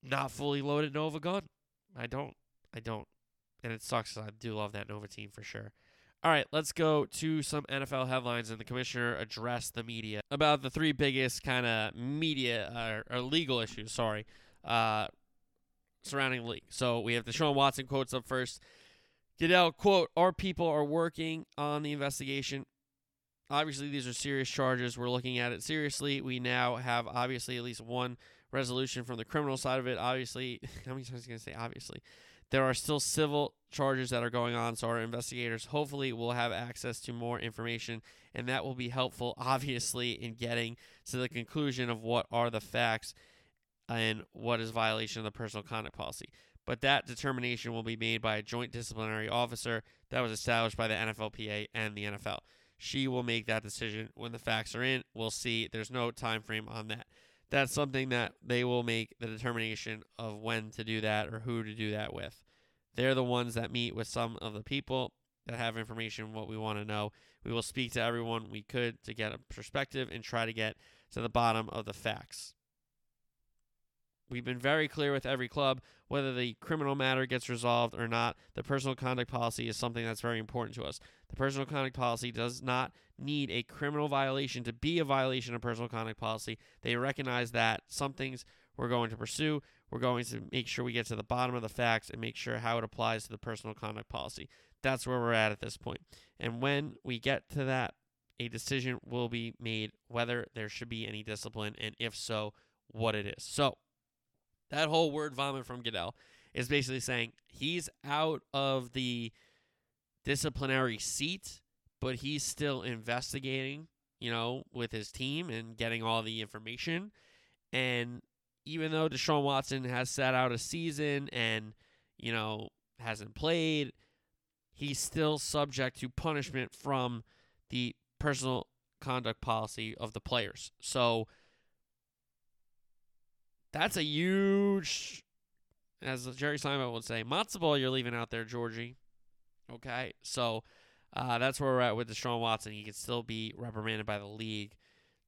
not fully loaded Nova gun. I don't. I don't. And it sucks I do love that Nova team for sure. All right, let's go to some NFL headlines. And the commissioner addressed the media about the three biggest kind of media uh, or legal issues, sorry, uh, surrounding the league. So we have the Sean Watson quotes up first. Goodell, quote, Our people are working on the investigation. Obviously, these are serious charges. We're looking at it seriously. We now have, obviously, at least one resolution from the criminal side of it. Obviously, how many times am going to say obviously? There are still civil charges that are going on, so our investigators hopefully will have access to more information, and that will be helpful, obviously, in getting to the conclusion of what are the facts and what is violation of the personal conduct policy. But that determination will be made by a joint disciplinary officer that was established by the NFLPA and the NFL. She will make that decision when the facts are in. We'll see. There's no time frame on that. That's something that they will make the determination of when to do that or who to do that with. They're the ones that meet with some of the people that have information what we want to know. We will speak to everyone we could to get a perspective and try to get to the bottom of the facts. We've been very clear with every club whether the criminal matter gets resolved or not. The personal conduct policy is something that's very important to us. The personal conduct policy does not need a criminal violation to be a violation of personal conduct policy. They recognize that some things we're going to pursue. We're going to make sure we get to the bottom of the facts and make sure how it applies to the personal conduct policy. That's where we're at at this point. And when we get to that, a decision will be made whether there should be any discipline, and if so, what it is. So, that whole word vomit from Goodell is basically saying he's out of the disciplinary seat, but he's still investigating, you know, with his team and getting all the information. And even though Deshaun Watson has sat out a season and, you know, hasn't played, he's still subject to punishment from the personal conduct policy of the players. So that's a huge, as Jerry Simon would say, matzo ball you're leaving out there, Georgie. Okay, so uh, that's where we're at with Deshaun Watson. He can still be reprimanded by the league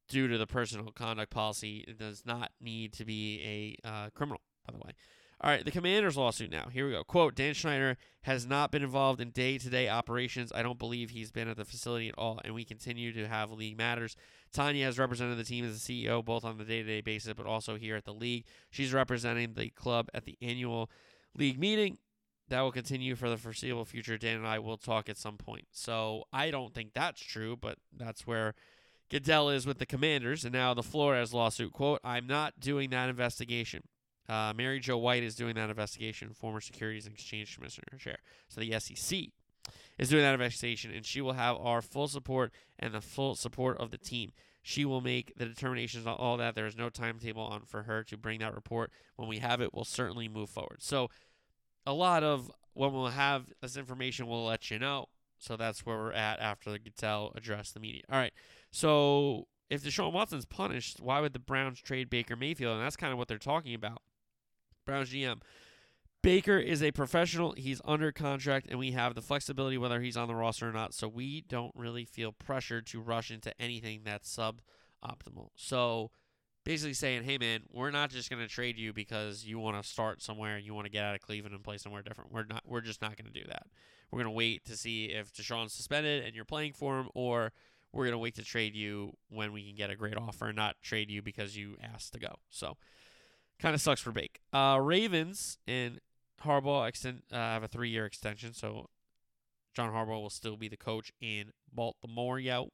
due to the personal conduct policy. It does not need to be a uh, criminal, by the way. All right, the Commanders lawsuit now. Here we go. Quote Dan Snyder has not been involved in day to day operations. I don't believe he's been at the facility at all, and we continue to have league matters. Tanya has represented the team as a CEO both on the day to day basis, but also here at the league. She's representing the club at the annual league meeting. That will continue for the foreseeable future. Dan and I will talk at some point. So I don't think that's true, but that's where Goodell is with the Commanders. And now the Flores lawsuit. Quote, I'm not doing that investigation. Uh, Mary Jo White is doing that investigation, former Securities and Exchange Commissioner chair. So the SEC is doing that investigation, and she will have our full support and the full support of the team. She will make the determinations on all that. There is no timetable on for her to bring that report. When we have it, we'll certainly move forward. So, a lot of when we'll have this information, we'll let you know. So that's where we're at after the Goodell address the media. All right. So if Deshaun Watson's punished, why would the Browns trade Baker Mayfield? And that's kind of what they're talking about. Browns GM. Baker is a professional. He's under contract, and we have the flexibility whether he's on the roster or not. So we don't really feel pressured to rush into anything that's suboptimal. So basically saying, hey, man, we're not just going to trade you because you want to start somewhere and you want to get out of Cleveland and play somewhere different. We're not. We're just not going to do that. We're going to wait to see if Deshaun's suspended and you're playing for him, or we're going to wait to trade you when we can get a great offer and not trade you because you asked to go. So kind of sucks for Bake. Uh, Ravens and Harbaugh extend uh, have a three year extension, so John Harbaugh will still be the coach in Baltimore. Yo.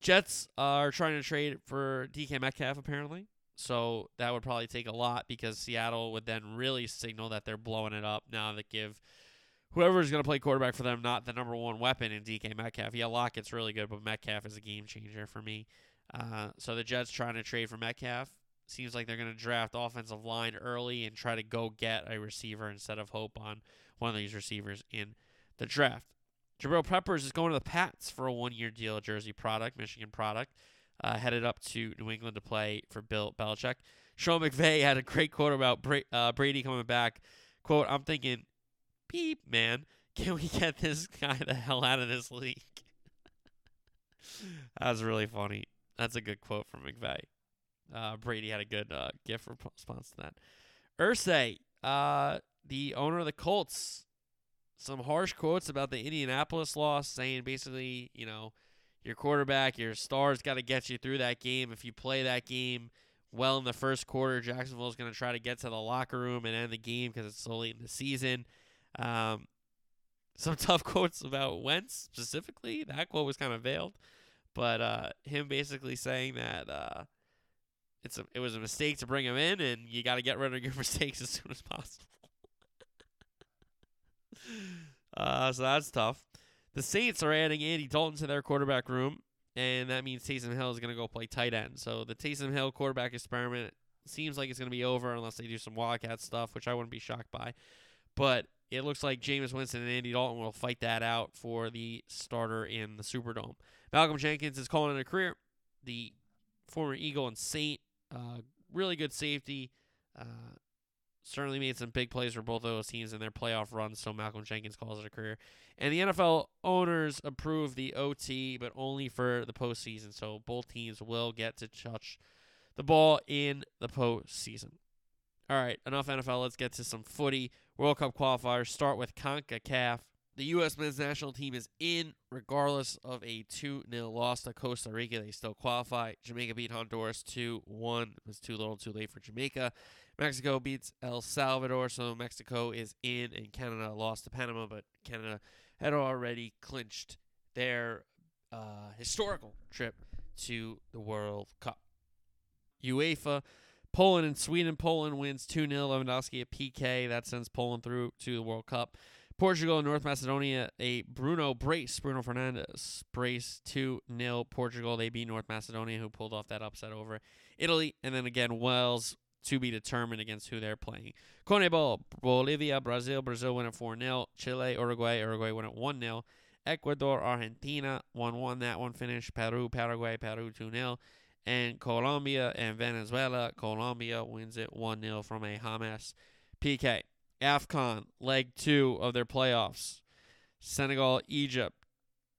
Jets are trying to trade for DK Metcalf apparently. So that would probably take a lot because Seattle would then really signal that they're blowing it up now that give whoever's going to play quarterback for them not the number one weapon in DK Metcalf. Yeah, Lockett's really good, but Metcalf is a game changer for me. Uh, so the Jets trying to trade for Metcalf. Seems like they're going to draft offensive line early and try to go get a receiver instead of hope on one of these receivers in the draft. Jabril Peppers is going to the Pats for a one-year deal, Jersey product, Michigan product, uh, headed up to New England to play for Bill Belichick. Sean McVay had a great quote about Bra- uh, Brady coming back. Quote, I'm thinking, beep, man, can we get this guy the hell out of this league? that was really funny. That's a good quote from McVay. Uh, Brady had a good uh, gift response to that. Irsay, uh, the owner of the Colts, some harsh quotes about the Indianapolis loss, saying basically, you know, your quarterback, your stars got to get you through that game. If you play that game well in the first quarter, Jacksonville is going to try to get to the locker room and end the game because it's so late in the season. Um, some tough quotes about Wentz specifically. That quote was kind of veiled, but uh, him basically saying that uh, it's a, it was a mistake to bring him in, and you got to get rid of your mistakes as soon as possible. uh, so that's tough. The Saints are adding Andy Dalton to their quarterback room, and that means Taysom Hill is going to go play tight end. So the Taysom Hill quarterback experiment seems like it's going to be over unless they do some Wildcat stuff, which I wouldn't be shocked by. But it looks like Jameis Winston and Andy Dalton will fight that out for the starter in the Superdome. Malcolm Jenkins is calling it a career. The former Eagle and Saint, uh, really good safety. Uh, certainly made some big plays for both of those teams in their playoff runs, so Malcolm Jenkins calls it a career. And the NFL owners approved the OT, but only for the postseason, so both teams will get to touch the ball in the postseason. All right, enough NFL. Let's get to some footy. World Cup qualifiers start with CONCACAF. The U.S. men's national team is in regardless of a 2 0 loss to Costa Rica. They still qualify. Jamaica beat Honduras 2 1. It was too little too late for Jamaica. Mexico beats El Salvador, so Mexico is in, and Canada lost to Panama, but Canada had already clinched their uh, historical trip to the World Cup. UEFA, Poland and Sweden. Poland wins 2 0. Lewandowski at PK. That sends Poland through to the World Cup. Portugal and North Macedonia, a Bruno brace, Bruno Fernandes brace 2 0 Portugal. They beat North Macedonia, who pulled off that upset over Italy. And then again, Wales to be determined against who they're playing. CONMEBOL, Bolivia, Brazil. Brazil win at 4 0. Chile, Uruguay. Uruguay win at 1 0. Ecuador, Argentina, 1 1 that one finished. Peru, Paraguay, Peru 2 0. And Colombia and Venezuela. Colombia wins it 1 0 from a James PK. AFCON, leg two of their playoffs. Senegal, Egypt,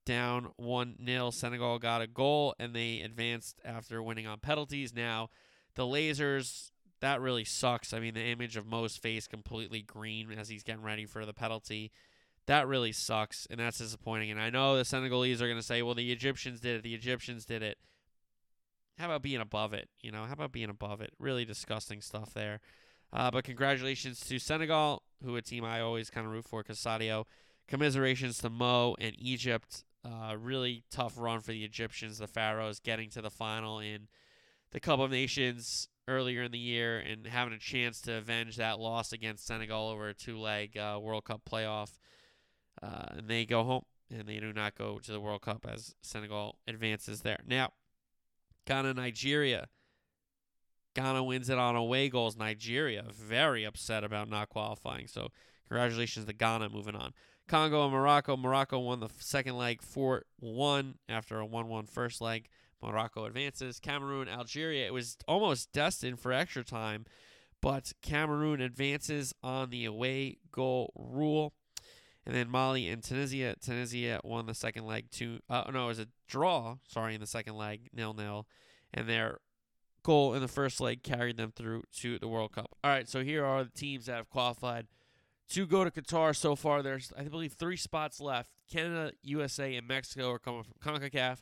down 1 0. Senegal got a goal and they advanced after winning on penalties. Now, the Lasers, that really sucks. I mean, the image of Mo's face completely green as he's getting ready for the penalty. That really sucks, and that's disappointing. And I know the Senegalese are going to say, well, the Egyptians did it. The Egyptians did it. How about being above it? You know, how about being above it? Really disgusting stuff there. Uh, but congratulations to Senegal, who a team I always kind of root for, Sadio. Commiserations to Mo and Egypt. Uh, really tough run for the Egyptians, the Pharaohs, getting to the final in the Cup of Nations earlier in the year and having a chance to avenge that loss against Senegal over a two-leg uh, World Cup playoff. Uh, and they go home, and they do not go to the World Cup as Senegal advances there. Now, Ghana, Nigeria. Ghana wins it on away goals. Nigeria very upset about not qualifying. So congratulations to Ghana moving on. Congo and Morocco. Morocco won the second leg 4 1 after a 1 1 first leg. Morocco advances. Cameroon, Algeria. It was almost destined for extra time, but Cameroon advances on the away goal rule. And then Mali and Tunisia. Tunisia won the second leg two. Uh, no, it was a draw. Sorry, in the second leg, nil nil, and their goal in the first leg carried them through to the World Cup. All right, so here are the teams that have qualified to go to Qatar so far. There's, I believe, three spots left. Canada, USA, and Mexico are coming from CONCACAF.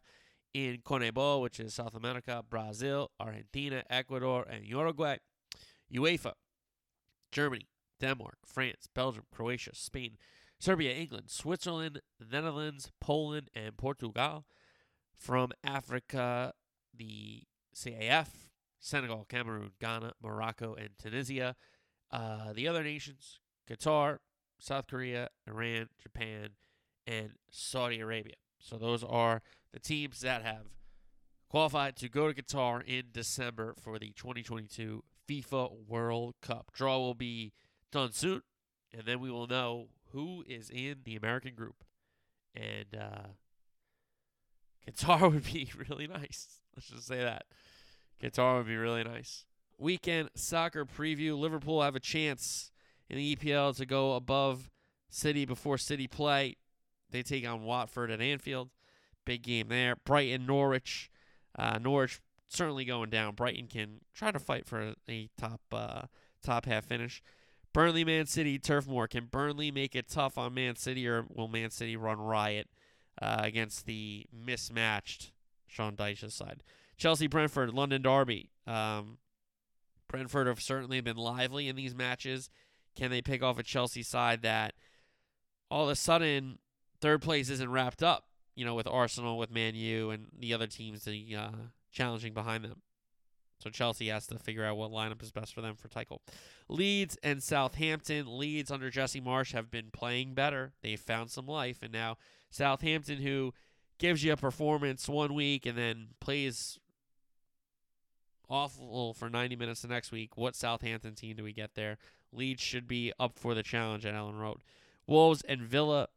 In CONMEBOL, which is South America, Brazil, Argentina, Ecuador, and Uruguay. UEFA, Germany, Denmark, France, Belgium, Croatia, Spain, Serbia, England, Switzerland, Netherlands, Poland, and Portugal. From Africa, the CAF, Senegal, Cameroon, Ghana, Morocco, and Tunisia. Uh, the other nations, Qatar, South Korea, Iran, Japan, and Saudi Arabia. So those are the teams that have qualified to go to Qatar in December for the 2022 FIFA World Cup. Draw will be done soon, and then we will know who is in the American group. And uh, Qatar would be really nice. Let's just say that. Qatar would be really nice. Weekend soccer preview. Liverpool have a chance in the EPL to go above City before City play. They take on Watford at Anfield. Big game there. Brighton, Norwich. Uh, Norwich certainly going down. Brighton can try to fight for a top uh, top half finish. Burnley, Man City, Turf Moor. Can Burnley make it tough on Man City, or will Man City run riot uh, against the mismatched Sean Dyche's side? Chelsea, Brentford, London Derby. Um, Brentford have certainly been lively in these matches. Can they pick off a Chelsea side that all of a sudden third place isn't wrapped up? You know, with Arsenal, with Man U, and the other teams the, uh, challenging behind them. So Chelsea has to figure out what lineup is best for them for title. Leeds and Southampton. Leeds under Jesse Marsch have been playing better. They've found some life, and now Southampton, who gives you a performance one week and then plays awful for 90 minutes the next week. What Southampton team do we get there? Leeds should be up for the challenge at Elland Road. Wolves and Villa,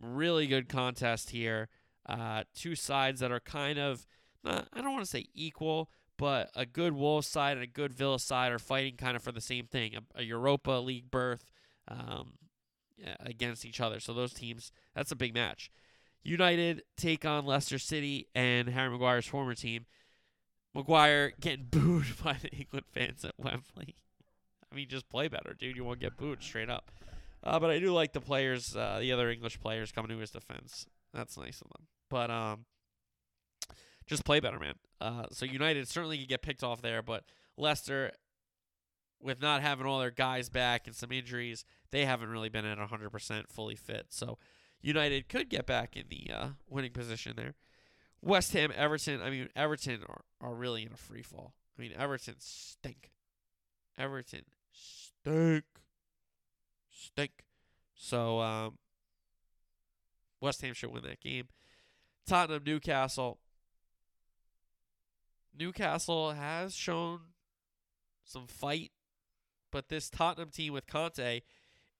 really good contest here. Uh, two sides that are kind of, not, I don't want to say equal, but a good Wolves side and a good Villa side are fighting kind of for the same thing a, a Europa League berth um, against each other. So those teams, that's a big match. United take on Leicester City and Harry Maguire's former team. Maguire getting booed by the England fans at Wembley. I mean, just play better, dude. You won't get booed straight up. Uh, but I do like the players, uh, the other English players coming to his defense. That's nice of them. But um, just play better, man. Uh, so United certainly could get picked off there, but Leicester, with not having all their guys back and some injuries, they haven't really been at 100% fully fit. So United could get back in the uh, winning position there. West Ham, Everton. I mean, Everton are, are really in a free fall. I mean, Everton stink. Everton stink. Stink. So, um, West Ham should win that game. Tottenham, Newcastle. Newcastle has shown some fight, but this Tottenham team with Conte,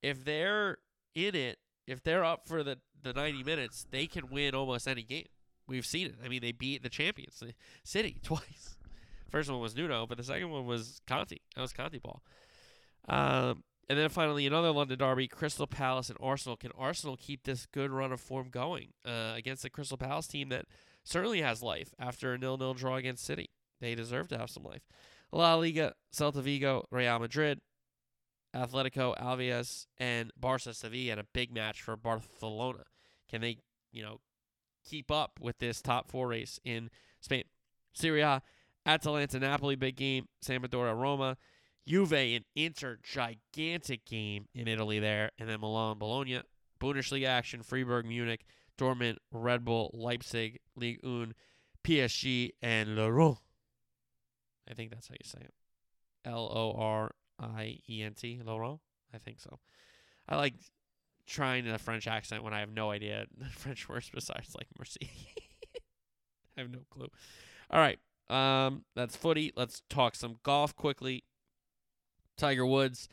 if they're in it, if they're up for the, the 90 minutes, they can win almost any game. We've seen it. I mean, they beat the champions, the City, twice. First one was Nuno, but the second one was Conte. That was Conte ball. Um, and then finally, another London derby: Crystal Palace and Arsenal. Can Arsenal keep this good run of form going uh, against the Crystal Palace team that certainly has life after a nil-nil draw against City? They deserve to have some life. La Liga: Celta Vigo, Real Madrid, Atletico, Alaves, and Barca Sevilla had a big match for Barcelona. Can they, you know, keep up with this top four race in Spain? Serie A, Atalanta, Napoli, big game. Sampdoria, Roma. Juve and Inter, gigantic game in Italy there. And then Milan, Bologna. Bundesliga action, Freiburg, Munich, Dortmund, Red Bull, Leipzig, Ligue 1, PSG, and Lorient. I think that's how you say it. L O R I E N T, Laurent. I think so. I like trying a French accent when I have no idea French words besides like merci. I have no clue. All right. Um, that's footy. Let's talk some golf quickly. Tiger Woods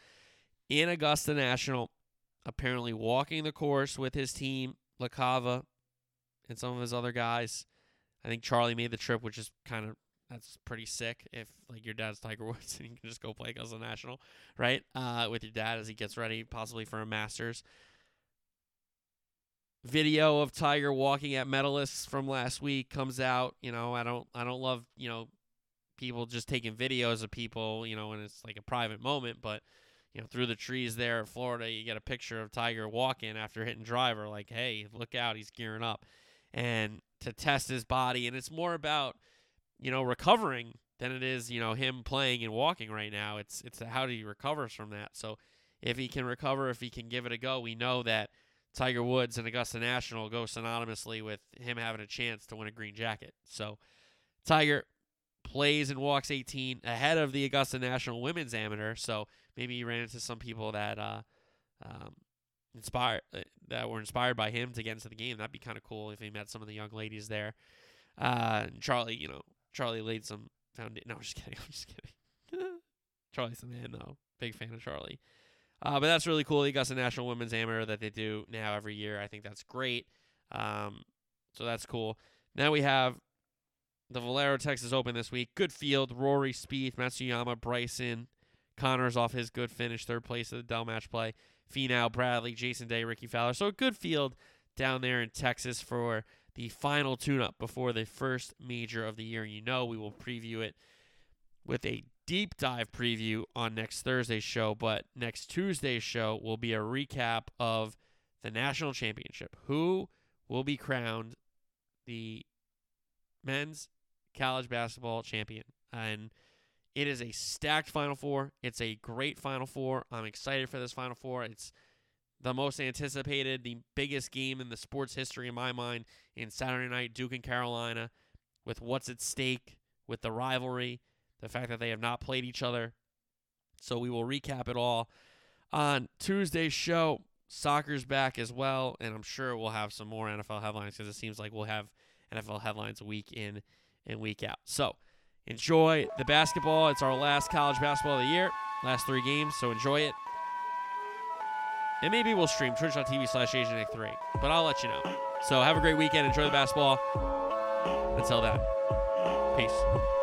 in Augusta National, apparently walking the course with his team, LaCava, and some of his other guys. I think Charlie made the trip, which is kind of that's pretty sick. If like your dad's Tiger Woods and you can just go play Augusta National, right? Uh, with your dad as he gets ready, possibly for a Masters. Video of Tiger walking at medalists from last week comes out. You know, I don't, I don't love, you know, people just taking videos of people, you know, and it's like a private moment, but you know, through the trees there in Florida, you get a picture of Tiger walking after hitting driver, like, hey, look out, he's gearing up. And to test his body, and it's more about you know, recovering than it is, you know, him playing and walking right now. It's it's how do he recovers from that. So if he can recover, if he can give it a go, we know that Tiger Woods and Augusta National go synonymously with him having a chance to win a green jacket. So Tiger plays and walks 18 ahead of the Augusta National Women's Amateur. So maybe he ran into some people that uh, um, inspired uh, that were inspired by him to get into the game. That'd be kind of cool if he met some of the young ladies there. Uh, Charlie, you know, Charlie laid some foundation. No, I'm just kidding. I'm just kidding. Charlie's the man, though. Big fan of Charlie. Uh, but that's really cool. The Augusta National Women's Amateur that they do now every year. I think that's great. Um, so that's cool. Now we have the Valero Texas Open this week. Good field. Rory, Spieth, Matsuyama, Bryson. Conners off his good finish, third place at the Dell Match Play. Finau, Bradley, Jason Day, Rickie Fowler. So a good field down there in Texas for the final tune up before the first major of the year. You know, we will preview it with a deep dive preview on next Thursday's show, but next Tuesday's show will be a recap of the national championship. Who will be crowned the men's college basketball champion? And it is a stacked Final Four. It's a great Final Four. I'm excited for this Final Four. It's the most anticipated, the biggest game in the sports history in my mind in Saturday night, Duke and Carolina, with what's at stake, with the rivalry, the fact that they have not played each other. So we will recap it all on Tuesday's show. Soccer's back as well, and I'm sure we'll have some more NFL headlines because it seems like we'll have NFL headlines week in and week out. So enjoy the basketball. It's our last college basketball of the year, last three games, so enjoy it. And maybe we'll stream twitch.tv slash AsianNick3. But I'll let you know. So have a great weekend. Enjoy the basketball. Until then, peace.